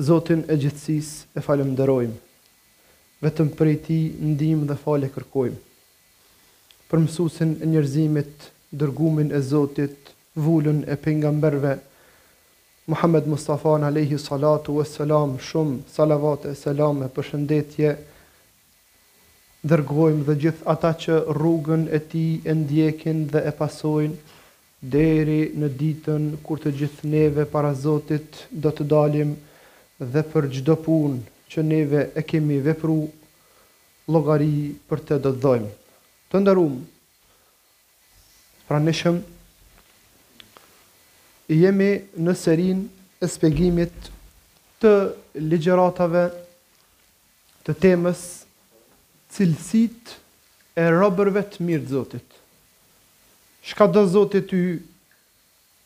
Zotin e Gjithësisë e falënderojmë, vetëm prej Tij ndihmë dhe falje kërkojmë. Për mësuesin e njerëzimit, dërgumin e Zotit, vulën e pejgamberve, Muhamed Mustafanë alejhi salatu ue selam, shumë salavate e selame, përshëndetje, dërgojmë dhe gjithë ata që rrugën e tij e ndjekin dhe e pasojnë Deri në ditën kur të gjithë neve para Zotit do të dalim dhe për çdo punë që neve e kemi vepru, llogari për te do të dhojmë. Të nderum, të pranishëm, jemi në serinë e spjegimit të ligjëratave të temës cilësitë e robërve të mirë të Zotit. Çka do Zoti ty,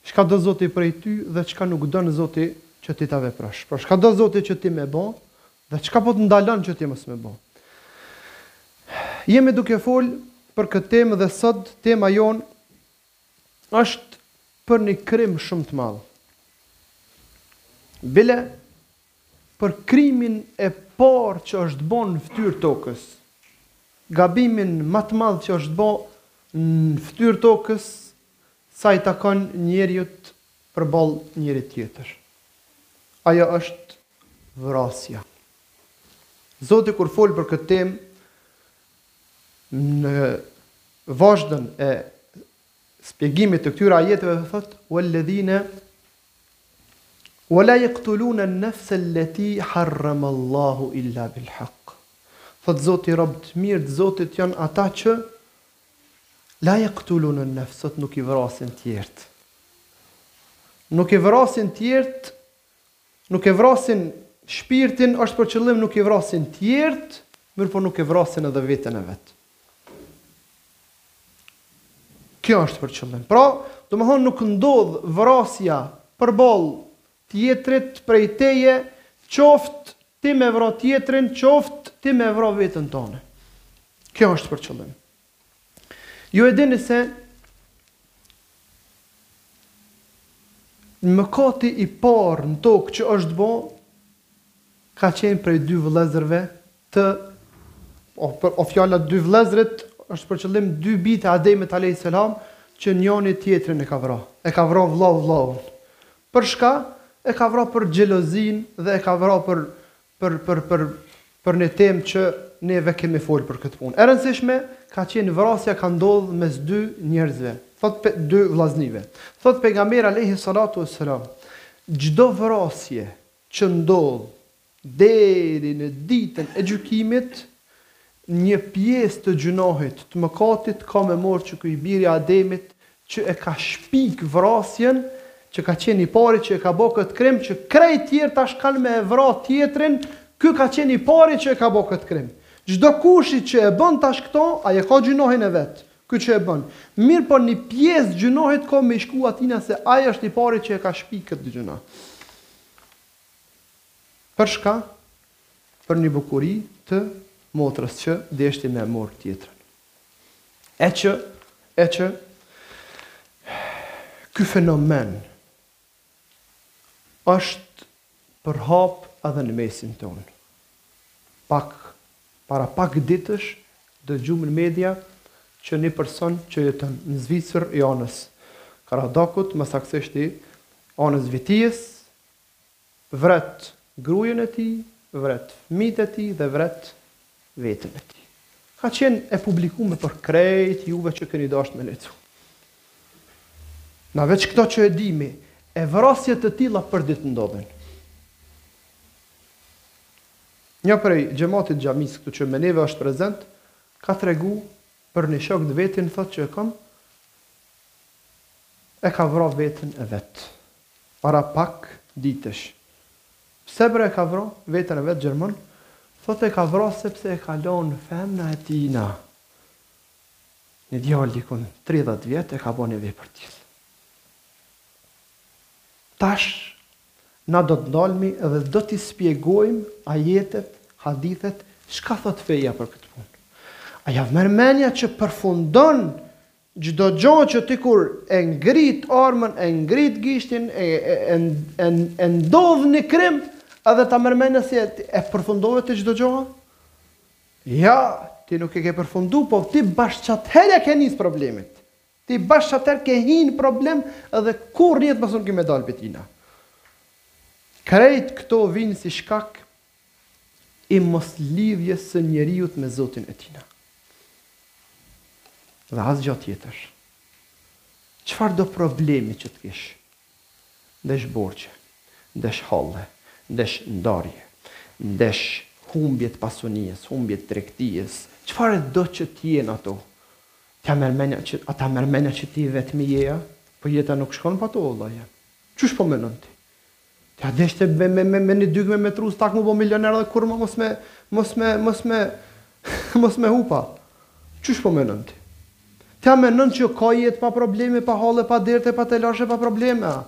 çka do Zoti prej ty dhe çka nuk don Zoti që ti ta veprosh. Pra çka do Zoti që ti me bo dhe çka po të ndalon që ti mos me bo. Jemi duke fol për këtë temë dhe sot tema jonë është për një krim shumë të madh. Bile për krimin e parë që është bo në ftyrë tokës, gabimin ma të madh që është bo në ftyrë tokës sa i takon njeriut përballë njerit tjetër. Ajo është vrasja. Zoti kur fol për këtë temë, në vazhdën e spjegimit të këtyra ajeteve thotë, uel ledhine Wa la yaqtulune en nefse lleti harrame Allahu illa bil hak. Thotë Zoti Robt e mirë të Zotit janë ata që la yaqtulune en nefse nuk i vrasin tjertë. Nuk i vrasin tjertë, nuk e vrasin shpirtin është për qëllim nuk i vrasin tjertë, mirëpo nuk e vrasin edhe veten e vet. Kjo është për qëllim. Pra, domethënë nuk ndodh vrasja përballë tjetrit prej teje, qoftë ti me vra tjetrin, qoftë ti me vra veten tonde. Kjo është për qëllim. Ju e dini se mëkati i parë në tokë që është bo, ka qenë prej dy vëllezërve Të, o, o fjala dy vëllezërit është për qëllim dy bijtë e Ademit alejhi selam që njoni tjetrin e ka vra. E ka vra vllau vllaun. Për çka? E ka vra për xhelozinë dhe e ka vra për për për për për një temë që neve kemi folë për këtë punë. E rëndësishme ka qenë vrasja ka ndodhë mes dy njerëzve, thotë pe, dy vllaznive. Thotë pejgamberi alejhi salatu ves selam, çdo vrasje që ndodh Deri në ditën e gjykimit, një pjesë të gjynahit, të mëkatit, ka me morë që ky i biri i Ademit, që e ka shpikë vrasjen, që ka qenë i pari që e ka bo këtë krim, që krejt tjerë tash kanë me e vra tjetrin, ky ka qenë i pari që e ka bo këtë krim. Çdokushi që e bën tash këto, ai e ka gjynahin e vet, ky që e bën. Mirëpo një pjesë gjynahit ka me i shku atina se ai është i pari që e ka shpikë këtë gjynah. Për çka? Për një bukuri të motrës që deshti me e mor tjetrën. E që, e që, ky fenomen është përhap edhe në mesin tonë. Pak, para pak ditësh, dëgjumë në media që një person që jeton në Zvicër i anës Karadokut, më saksisht i anës Vitijës, vret grujen e tij, vret fëmijët e tij dhe vret veten e tij. Ka qenë e publikume për krejt juve që keni dashtë me lexu. Na veç këto që e dimi, e vrasje të tilla për ditë ndodhin. Një prej xhematit xhamisë këtu që me neve është prezent, ka tregu për një shok të vetin, thot që e kam, e ka vra veten e vet. para pak ditësh. Pse bre e ka vra veten e vet Gjermon thotë e ka vra sepse e ka lanë femna e tij na një djalë dikun tridhjetë vjet e ka bo një vepër tillë. Tash na do të ndalmi dhe do t'i spjegojmë ajetet, hadithet, çka thot feja për këtë punë. A jav merr menja që përfundon Çdo gjo që ti kur e ngrit armën e ngrit gishtin e e e ndodh ni krim edhe ta merr menja si e përfundove ti çdo gjo a? Ja, ti nuk e ke përfundu po ti bash qatëher ja ke nis problemit. Ti bash qatëher ke hi në problem edhe kurrë në jetë mo nuk ki me dalë prej tina. Krejt kto vijnë si shkak e moslidhjes së njeriut me Zotin e tij. Dhe asgja tjetër. Çfarëdo problemi që të kish, ndesh borxhe, ndesh halle, ndesh ndarje, ndesh humbje të pasunies, humbje të tregtisë, çfarëdo që të jenë ato, a ta merr menja që ti i vetmi je, a? Po jeta nuk shkon pa to o vlla jem. Qysh po menon ti? A deshte me me me me ni dykme me trus tak mu bo milioner dhe kurr më mos me mos me mos me mos me hupa. Qysh po menon ti? Ti a menon që ka jetë pa probleme, pa halle, pa derte, pa telashe, pa probleme a?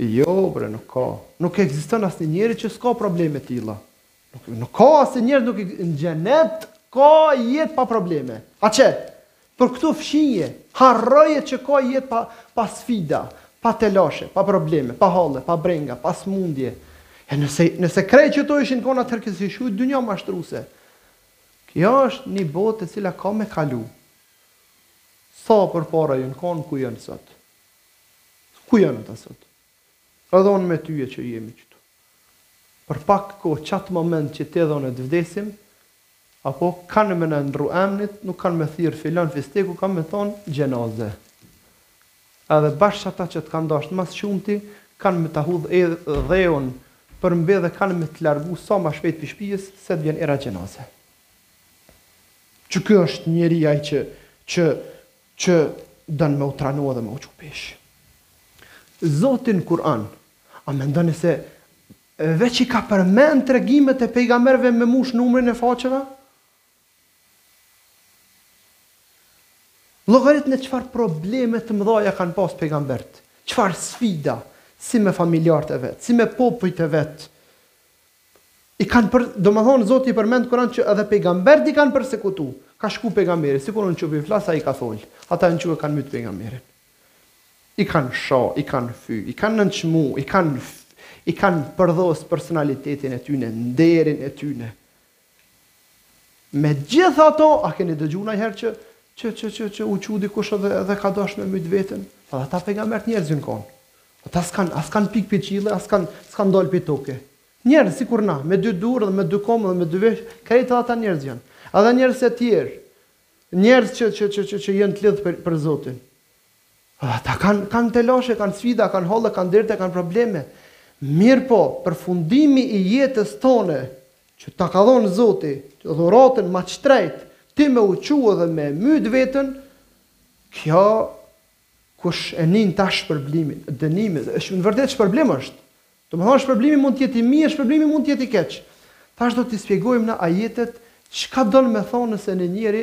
Jo bre nuk ka. Nuk ekziston asnjë njeri që s'ka probleme tilla. Nuk, nuk ka asnjë njeri, nuk je në xhenet, ka jetë pa probleme. A çe, por këtu fshije, harroje që ka jetë pa, pa sfida, pa telashe, pa probleme, pa halle, pa brenga, pa smundje. E nëse, nëse krejt qëto ishin kon, atëherë s'ish dynja mashtruse. Kjo është një botë e cila ka me kalu. Sa përpara janë konë, ku janë sot? Ku janë ata sot? Edhe unë me tye që jemi qëtu. Për pak kohë qat moment që ti edhe unë të vdesim, apo kanë me na ndrru emnin, nuk kanë me thirr filan fisteku kanë me thonë xhenaze. Edhe bash ata që të kanë dashtë mas shumti kanë me ta hudh dheun përmbi dhe kanë me të largu sa ma shpejt pi shpisë se të vjen era xhenaze. Që ky është njeri, ai që që që don me u tranu edhe me u çu pesh. Zoti në Kur'an a mendoni se veç i ka përmend tregimet e pejgamberëve me mush numrin e faqeve? Llogaritni çfarë probleme të mëdhaja kanë pas pejgambert, çfarë sfida, si me familjarët e vet, si me popujt e vet, I kanë për, domethënë Zoti i përmend në Kur'an që edhe pejgambert i kanë persekutu. Ka shku pejgamberi, sikur unë që po flas ai ka thol. Ata janë çu e kanë myt pejgamberin. I kanë sho, i kanë fy, i kanë nënçmu, i kanë i kanë përdhos personalitetin e tyne, nderin e tyne. Me gjithë ato, a keni dëgju najherë që që që që që u çu dikush edhe edhe ka dasht me myt veten? Edhe ata pejgambert njerëz janë kon. Ata s'kan as kanë pik pi qille, as kanë s'kan dal pi toke. Njerëz sikur na, me dy durë dhe me dy komë dhe me dy vesh, krejt edhe ata njerëz janë. Edhe njerëz të tjerë, njerëz që që që që që janë të lidhë për për Zotin. Ata kanë kanë telashe, kanë sfida, kanë halle, kanë derte, kanë probleme. Mirëpo, përfundimi i jetës tonde, që ta ka dhënë Zoti, dhuratën ma të shtrejtë, ti me u çu edhe me e myt veten, kjo kush e nin tash shpërblimin, dënimin, në vërtetë shpërblim është. Domethënë shpërblimi mund të jetë i mirë, shpërblimi mund të jetë i keq. Tash do t'i spjegojmë në ajetet çka don me thonë nëse një njeri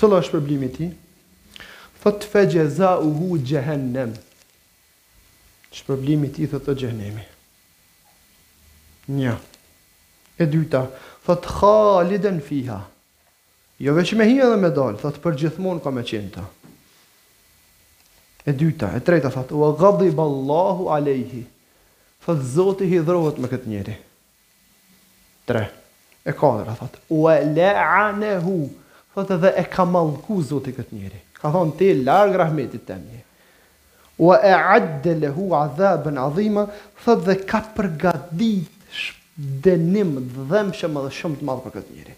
Cilli është shpërblimi i tij? Thot fe xhezauhu xhehennem. Shpërblimi i tij thot o xhehennemi. Një. E dyta, thot khaliden fiha. Jo veç me hi edhe me dal, thot për gjithmon ka me qenë n'ta. E dyta, e treta, thot, ue gadiballahu alejhi. Thot, zoti hidhrohet me këtë njeri. Tre. E katërta thotë, Wa la'anehu, thotë dhe e ka mallku Zoti këtë njeri. Ka thonë ti larg rahmetit tem je. Wa a'adde lehu 'adhaban 'azima, thotë dhe ka përgatit dënim të dhembshem edhe shumë të madh për këtë njeri.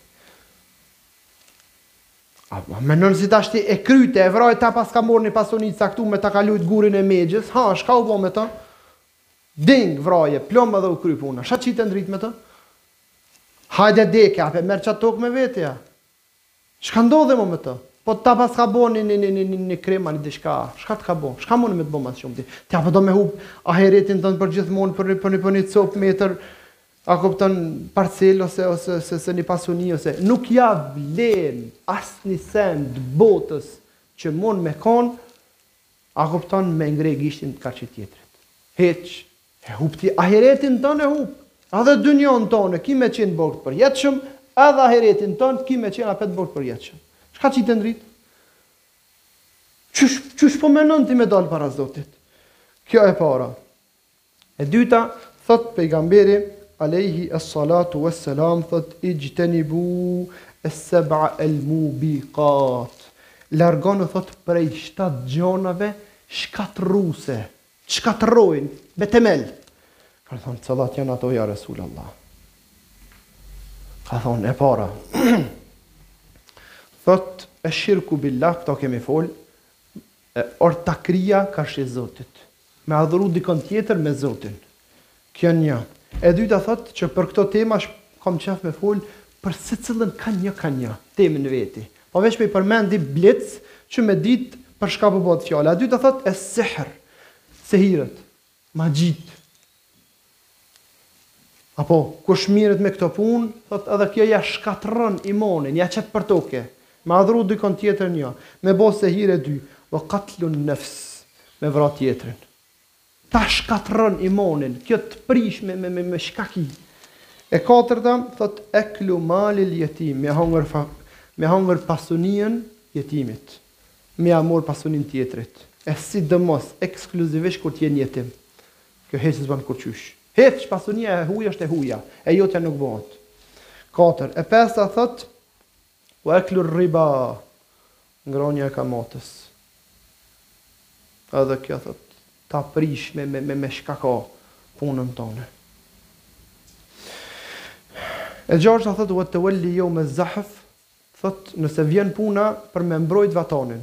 A mendon si tash ti e kryte, e vrajta, po t'paska marrë një pasuni të caktuar me ta kalu gurin e mexhës, ha çka u bë me të? Ding, vraje, plumb edhe u kry puna. Çka qite n'drit me të? Hajde dike, apet merr qatë tokë me veti, a. Çka ndodhi mo me të? Po ta paska bo një, një, një, një, një, një krim, a një diçka, çka të ka bo? Çka mune me të bo ma të shumë ti? Ti apo do me hup ahiretin tënd për gjithmonë për një, për një, për një copë metër, a kupton parcel ose, ose, ose, ose një pasuni, ose... Nuk ja vlen asnjë send n'botë që mund me konë A kupton me ngre gishtin karshi tjetrit. Hiç. E hup ti ahiretin tënd e hup. Edhe dynjon tonde ki me qenë n'burg të përjetshëm, edhe ahiretin tënd ki me qenë apet n'burg të përjetshëm. Çka qite n'dritë? Qysh, qysh po menon ti me dalë para Zotit? Kjo e para. E dyta, thotë Pejgamberi, alejhi es-salatu wes-selam, thotë, Ijtenibu es-seb'a el-mubiqat, Largonu, thotë, prej shtatë gjënave shkatërruese, të shkatërrojnë, me themel. Kanë thënë, Cilat janë ato, ja Resulallah? Ka thonë, E para, thotë, Esh-shirku billah, këto kemi folë, Ortakria karshi Zotit. Me adhuru dikon tjetër me Zotin. Kjo një. E dyta thotë që për këto tema kam qef me fol për secilën ka një ka një temë n'veti. Po veç me i përmend blic që me dit për çka po bëhet fjala. E dyta thotë es-sihr. Sehirët. Magjitë. Apo, kush merret me këto punë, thotë edhe kjo ia shkatërron imanin, ia qet përtokë. Me adhuru dikon tjetër një, me bo sehir e dy, wa qatlun nafs, me vra tjetrin. Ta shkatërron imanin, kjo të prish me, me, me, me shkaki. E katërta, thotë eklu malil jetim, me hongër fa, me hongër pasuninë e jetimit. Me ia marrë pasuninë e tjetrit. E sidomos, ekskluzivisht kur t'jetë jetim. Kjo hiç s'bën kurrqysh. Hiç, pasunia e huaj është e huaja, e jotja nuk bëhet. Katër. E pesta thotë, Wa aklu rriba, ngrënia e kamatës. Edhe kjo thotë, ta prish me me me çka ka punën tënde. E gjashta thotë, Wa tawalli yawm az-zahf, thotë, nëse vjen puna për me mbrojt vatanin,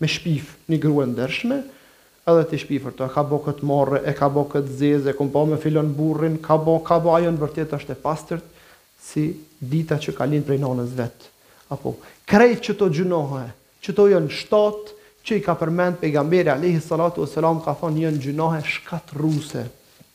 Me shpif ni grua të ndershme edhe ti shpif për to e ka bo kët marre e ka bo kët të zezë e kum pa me filon burrin ka bo ka bo ajo në vërtet është e pastërt si dita që ka lind prej nanës vet apo krejt qëto gjynohe qëto jon shtat që i ka përmend pejgamberi alejhi salatu e selam ka thon jon gjynohe shkatrruse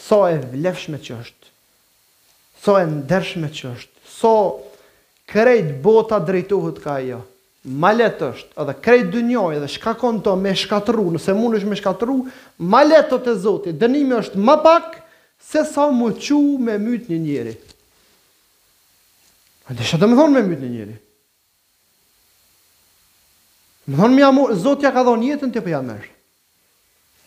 Sa e vlefshme që është. Sa e ndershme që është. Sa krejt bota drejtohet ka ajo. Ma lehtë është edhe krejt dynjaja dhe çka ka në to me shkatërru, nëse munesh me e shkatërru, ma lehtë o te Zoti, dënimi është ma pak se sa mu çu me myt një njeri. A e din çka do me thonë me myt një njeri. Domethonë me ia marrë, Zoti ja ka dhënë jetën ti po ja merr.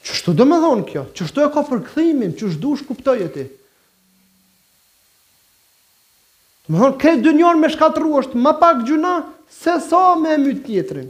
Qishtu domethonë kjo? Qishtu e ka përkthimin, qysh dush kuptoje ti? Domethonë këtë dynjanë me shkatrru është ma pak gjynah se sa me myt tjetrin.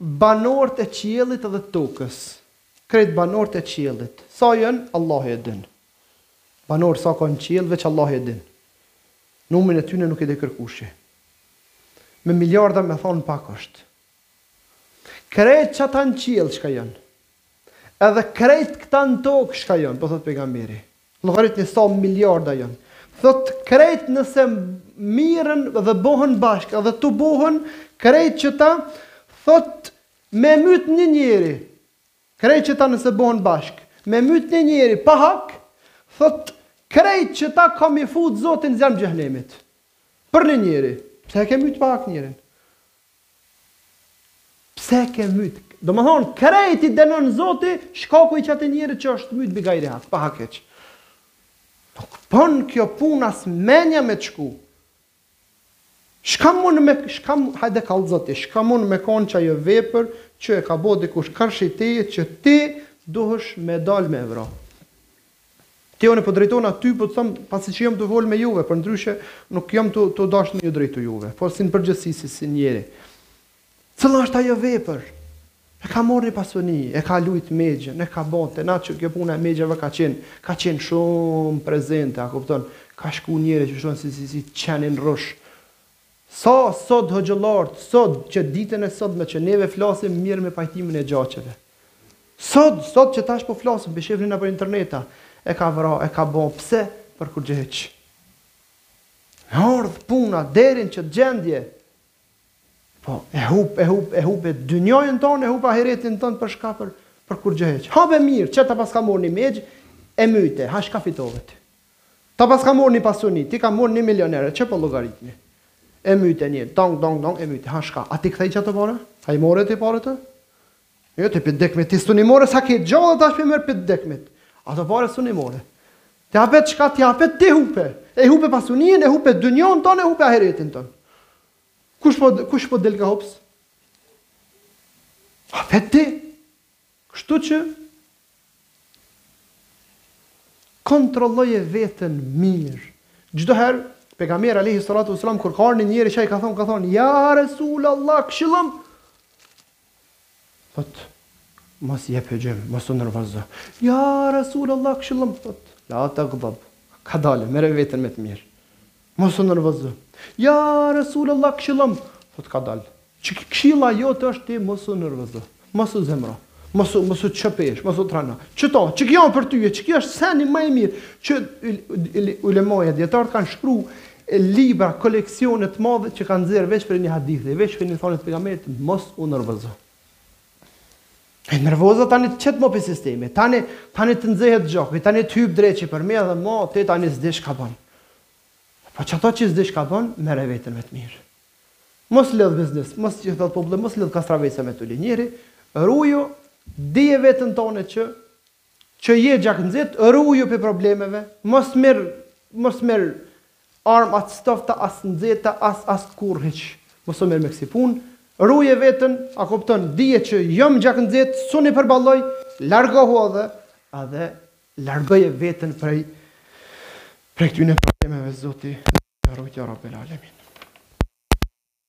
Banorët e qiellit dhe të tokës, krejt banorët e qiellit, sa janë, Allahu e din. Banorë sa ka në qiell, veç Allahu e din. Numrin e tyne nuk e di kërkushi. Me miliarda me thonë pak është. Krejt qata në qiell çka janë, Edhe krejt këta në tokë çka janë, po thotë pejgamberi. Llogaritni sa miliarda janë. Thotë krejt nëse merren dhe bëhen bashkë dhe tubohen krejt qëta thotë me myt një njeri. Krejt qëta nëse bëhen bashkë, me myt një njeri pa hak, thotë krejt qëta ka mi fut Zoti në zjerm të xhehenemit. Për një njeri, pse e ke myt pa hak njerin? Pse e ke myt? Domethënë krejt i dënon Zoti shkaku i qatij njerit që është myt bigajri hak pa hak hiç. Nuk bën kjo punë as menja me të shku. Çka mund me çka hajde kallxo ti, çka mund me kon qajo vepër që e ka bo dikush karshi teje që ti duhesh me dal me e vra. Ti, unë po drejtona ty po të them pasi që jam tu fol me juve përndryshe nuk jam tu tu dashtë me ju drejtu juve por si në përgjithësi si si njeri cila është ajo vepër e ka marrë një pasuni e ka lujt mexhën e ka bon atë që kjo puna e mexhave ka qenë ka qenë shumë prezente a kupton ka shku njeri që thonë si si si qeni n'rrush Sa sot hoxhallarët sot që ditën e sotme që neve flasim mirë me pajtimin e gjaqeve. Sot, sot që tash po flasim pe shihni nëpër interneta e ka vra e ka bo pse për kurgjo hiç. Me ardh puna deri në qëtë gjendje. Po e hup e hup e hup dynjanë tonde e hup ahiretin tënd për shka për për kurgjo hiç. Hajt mirë qe ta paska morë një mexhë e myte ha shka fitove ty. Ta paska mor ni pasuni, t'i ka mor ni milion euro, qe po llogaritmi? E myte njerin, dong, dong, dong, e myte, ha shka, a ti kthej qato pare? A i more ti paret ti? Jo, ti prej t'dekmit, ti s'un i more sa ke gjallë tash m'i merr prej t'dekmit. Ato pare s'un i more. Ti apet çka ti apet, ti hupe. E hupe pasuninë, e hupe dynjon ton, e hupe ahiretin ton. Kush po, kush po del ka hup? Apet ti. Kështu që kontrolloje veten mirë. Çdo herë Pejgamberi alejhi salatu vesselam kur ka ardh një njeri që i ka thonë ka thonë ja Resul Allah këshillom thot mos jep hyxhym, mos u nervozo. Ja Resul Allah këshillom thot la taghdab. Kadale, merre veten me të mirë. Mos u nervozo. Ja Resulallah këshillom! Thotë kadale. Që këshilla jote është ti mos u nervozo. Mos u zemëro. Mos u mos u ço peshë, mos u trano. Qëto, që kjo për ty, që kjo është seni ma i mirë, që ulemaja, dijetarët kanë shkru libra, koleksione të madhe që kanë nxjerrë veç prej një hadithi, veç prej një thane të pejgamberit, mos u nervozo. E nervoza tani të qet mo prej sistemi, tani, tani të nxehet gjaki, tani të hypë dreqi përmi edhe mo, ti tani s'di shka bon. Po qato që s'di shka bon, merre veten me të mirë. Mos lidh biznes, mos që thotë populli, mos lidh kastraveca me të tillë njeri, ruju, dije veten tone që Që je gjaknxeht, ruju prej problemeve, mos merr mos merr armë as të ftofta, as të nxehta, as as kurrë hiç. Mos u merr me kësi punë, ruje veten, a kupton, dije që jam gjaknxeht, s'un i përballoj, largohu edhe edhe largoje veten prej prej këtyne problemeve zoti na rujt ja rabel alemin.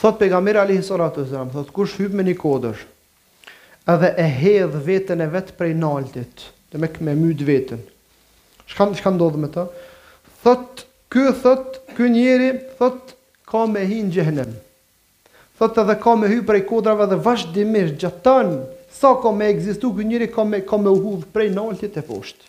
Thotë Pejgamberi alejhi salatu ves selam, thotë kush hyp me një kodër edhe e hedh veten e vet prej naltit, do me me myt veten. Çka çka ndodh me të? Thotë ky thotë ky njeri thotë ka me hi në xhehenem. Thotë edhe ka me hyp prej kodrave dhe vazhdimisht gjatë tan sa ka me ekzistu ky njeri ka me ka me u hudh prej naltit e poshtë.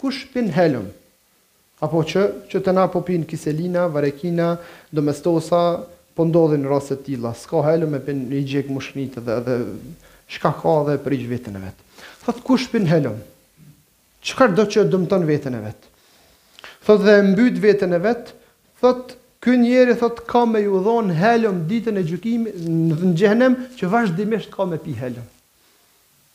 Kush pin helm? Apo që, që te na po pin kiselina, varekina, domestosa, po ndodhin raste të tilla, s'ka helm e pin i djeg mushknitë dhe dhe çka ka dhe e prish veten e vet. Thotë kush pin helm? Çfarëdo që e dëmton veten e vet. Thotë dhe e mbyt veten e vet, thotë ky njeri thotë ka me ju dhon helm ditën e gjykimit në xhehenem që vazhdimisht ka me pi helm.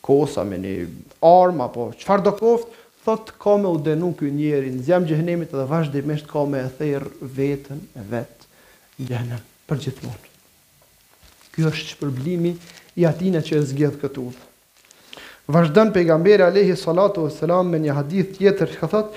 kosa me ni arm apo çfar do koftë thot ka me u denu ky njeri në zjarm xhehenemit dhe vazhdimisht ka me e therr veten e vet në xhehenem për gjithmon ky është shpërblimi i atina që e zgjedh këtë udhë vazhdon pejgamberi alejhi salatu ves selam me një hadith tjetër që thot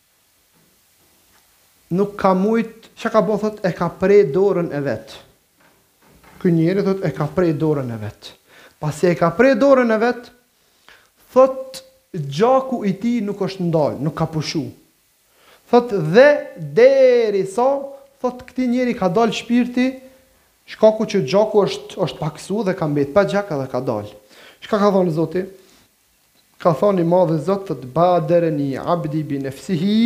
Nuk ka mujt ça ka bo thot e ka pre dorën e vet ky njeri thot e ka pre dorën e vet pasi e ka pre dorën e vet thot gjaku i tij nuk është ndal nuk ka pushu thot dhe deri sa thot këtij njeri ka dal shpirti shkaku që gjaku është është paksu dhe ka mbet pa gjak edhe ka dal çka ka thon zoti Ka thënë i madhi Zot thotë badereni abdi bi nefsihi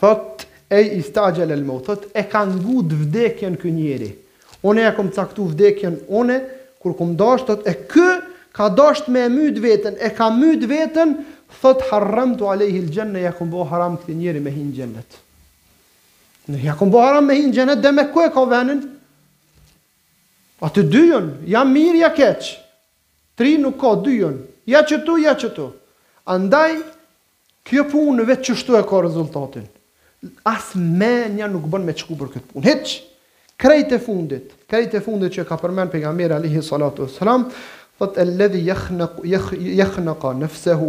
thotë ej istajel el maut thotë e ka ngut vdekjen ky njeri unë ia kom caktu vdekjen unë kur kom dashtë thotë e ky ka dashtë me e myt veten e ka myt veten thotë harramtu alejhi el xhenne ia kom bo haram këtij njeri me hi në xhennet unë ia kom bo haram me hi në xhennet dhe ma ku e ka venin aty dy jon ja mir ja keq Tri nuk ka dy jon. Ja që tu ja që tu. Andaj kjo punë veç qështu e ka rezultatin. As menja nuk bën me shku për këtë punë. Hiç. Krejt e fundit, krejt e fundit që ka përmend pejgamberi alejhi salatu vesselam, thotë elledhi jahnuku jah jahnuku nefsehu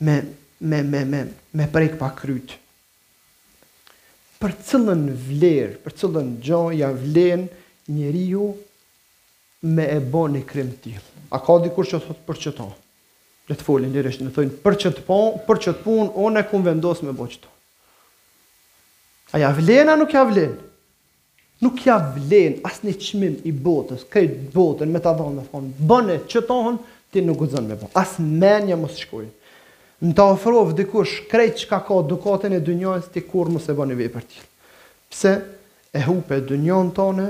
me me me me me prek pak kryt. Për cillën vlerë, për cillën gjo ja vlen njeriu me e bo një krim të tillë. A ka dikush që thot për qëto? Le të folin lirisht, le thojnë për qët pun, për qët pun, unë e kom vendos me bo qëto. A ja vlen a nuk ja vlen? Nuk ja vlen asnjë çmim i botës krejt botën me ta dhënë me thonë bone qëto ti nuk guxon me bo as menja mos shkojë me ta ofru dikush krejt çka ka dukatin e dynjajës ti kurrë mos e bo një vepër tillë pse e hupe dynjan tënde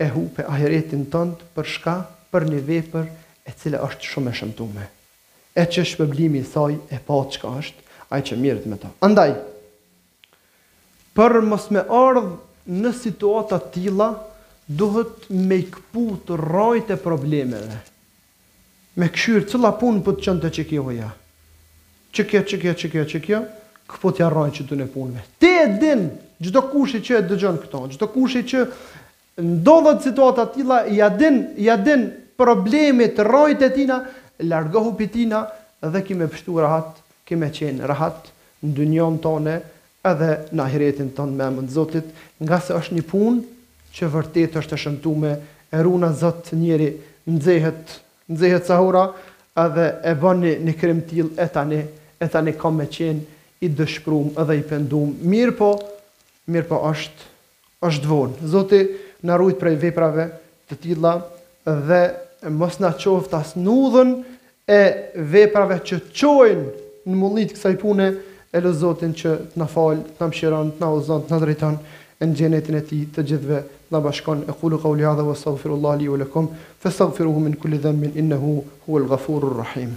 e hupe ahiretin tënd për çka për një vepër e cila është shumë e shëmtume e që shpëblimi i saj e patë çka është ai që mirret me ta andaj Për mos me ardhë në situata të tilla, duhet me i këput rrajt e problemeve. Me kqyr cilla punë po të çon te qikjo hoja. Qikjo, qikjo, qikjo, qikjo, këputja rrajt qëtyne punëve. Ti e din, çdo kushi që e dëgjon këto, çdo kushi që Ndodhet n'situata të tilla ja din ja din problemit rrajt e tina largohu pi tina dhe ki me pshtu rahat ki me qenë rahat në dynjon tone edhe në ahiretin ton me emën të Zotit ngase është një punë që vërtet është e shëmtume e runa Zot, njeri nxehet nxehet sahora edhe e bën një një krim tillë e tani e tani ka me qenë i dëshprum edhe i pendum mirpo mirpo është Është vonë. Zoti na rujt prej veprave të tilla dhe mos na çoftë as në udhën e veprave që çojnë në mulli të kësaj pune, e lus Zotin që të na fal, të na mëshiron, të na udhëzon, të na drejton e në Xhenetin e Tij të gjithëve të na bashkon. E kulu kauli hadha wa estagfirullaha li wa lakum festagfiruhu min kulli dhanbin innehu huwal gafurur rahim.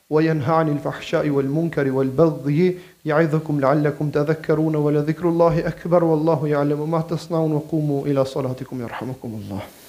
وينهى عن الفحشاء والمنكر والبغي يعظكم لعلكم تذكرون ولذكر الله أكبر والله يعلم ما تصنعون وقوموا إلى صلاتكم يرحمكم الله